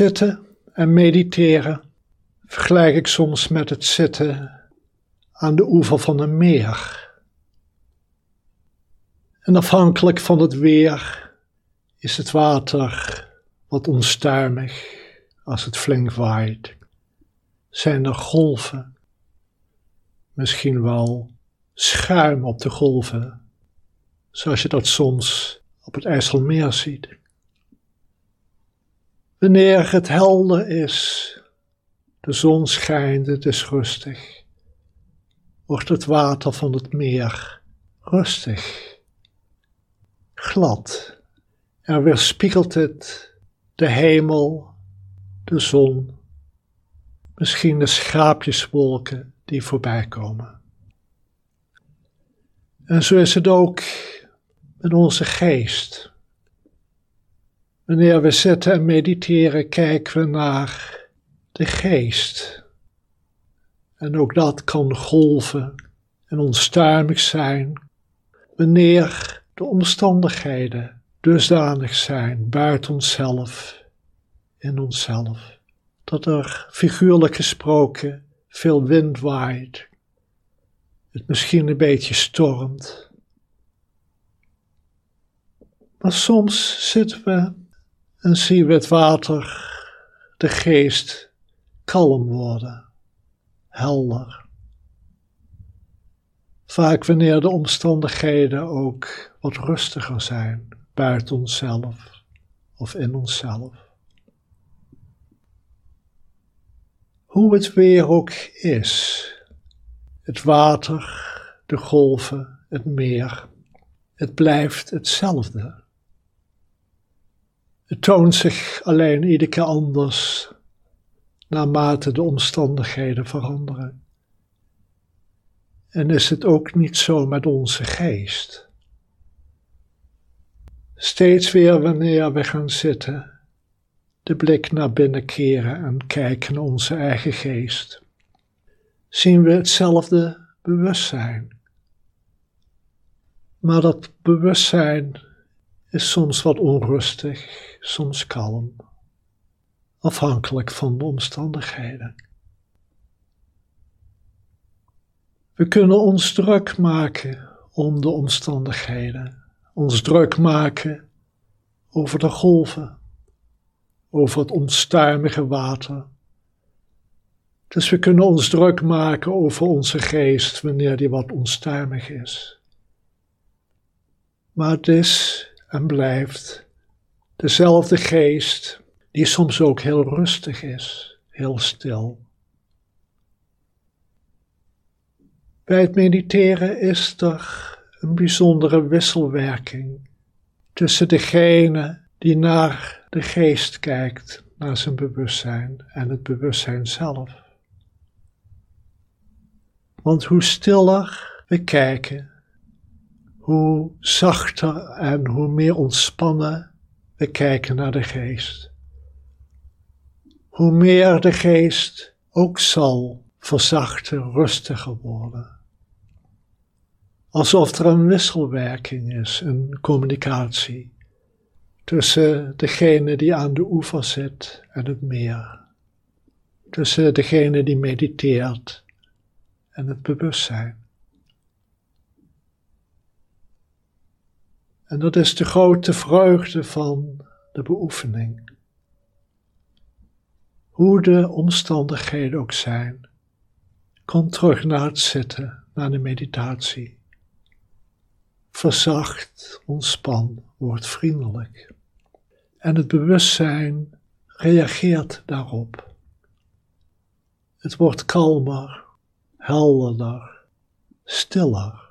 Zitten en mediteren vergelijk ik soms met het zitten aan de oever van een meer. En afhankelijk van het weer is het water wat onstuimig als het flink waait. Zijn er golven, misschien wel schuim op de golven, zoals je dat soms op het IJsselmeer ziet. Wanneer het helder is, de zon schijnt, het is rustig, wordt het water van het meer rustig, glad en weerspiegelt het de hemel, de zon, misschien de schaapjeswolken die voorbij komen. En zo is het ook met onze geest. Wanneer we zitten en mediteren, kijken we naar de geest. En ook dat kan golven en onstuimig zijn wanneer de omstandigheden dusdanig zijn buiten onszelf, in onszelf, dat er figuurlijk gesproken veel wind waait, het misschien een beetje stormt. Maar soms zitten we en zien we het water, de geest kalm worden, helder. Vaak wanneer de omstandigheden ook wat rustiger zijn, buiten onszelf of in onszelf. Hoe het weer ook is, het water, de golven, het meer, het blijft hetzelfde. Het toont zich alleen iedere keer anders naarmate de omstandigheden veranderen. En is het ook niet zo met onze geest? Steeds weer wanneer we gaan zitten, de blik naar binnen keren en kijken naar onze eigen geest, zien we hetzelfde bewustzijn. Maar dat bewustzijn is soms wat onrustig, soms kalm afhankelijk van de omstandigheden. We kunnen ons druk maken om de omstandigheden, ons druk maken over de golven, over het onstuimige water. Dus we kunnen ons druk maken over onze geest wanneer die wat onstuimig is. Maar het is en blijft dezelfde geest die soms ook heel rustig is, heel stil. Bij het mediteren is er een bijzondere wisselwerking tussen degene die naar de geest kijkt, naar zijn bewustzijn en het bewustzijn zelf. Want hoe stiller we kijken, hoe zachter en hoe meer ontspannen we kijken naar de geest hoe meer de geest ook zal verzachten, rustiger worden. Alsof er een wisselwerking is, een communicatie tussen degene die aan de oever zit en het meer. Tussen degene die mediteert en het bewustzijn. En dat is de grote vreugde van de beoefening hoe de omstandigheden ook zijn, kom terug naar het zitten, naar de meditatie. Verzacht, ontspan, word vriendelijk. En het bewustzijn reageert daarop. Het wordt kalmer, helderder, stiller.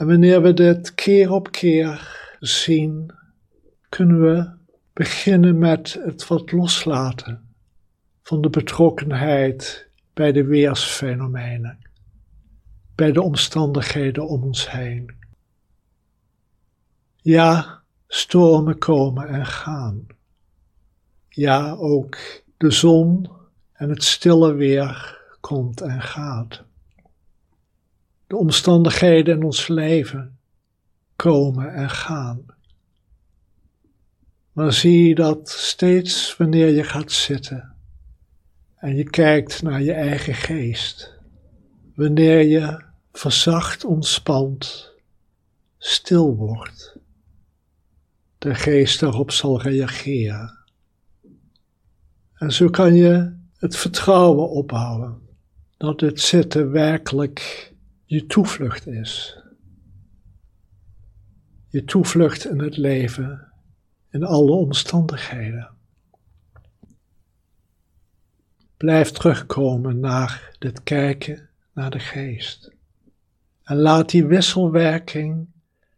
En wanneer we dit keer op keer zien, kunnen we beginnen met het wat loslaten van de betrokkenheid bij de weersfenomenen, bij de omstandigheden om ons heen. Ja, stormen komen en gaan. Ja, ook de zon en het stille weer komt en gaat. De omstandigheden in ons leven komen en gaan. Maar zie dat steeds wanneer je gaat zitten en je kijkt naar je eigen geest, wanneer je verzacht ontspant, stil wordt, de geest daarop zal reageren. En zo kan je het vertrouwen opbouwen dat dit zitten werkelijk je toevlucht is. Je toevlucht in het leven, in alle omstandigheden. Blijf terugkomen naar dit kijken naar de geest. En laat die wisselwerking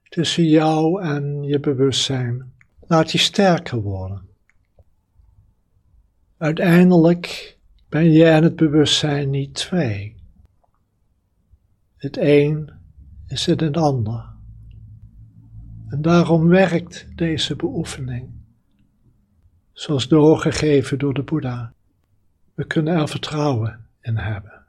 tussen jou en je bewustzijn, laat die sterker worden. Uiteindelijk ben je en het bewustzijn niet twee. Het een is het het ander. En daarom werkt deze beoefening, zoals doorgegeven door de Boeddha. We kunnen er vertrouwen in hebben.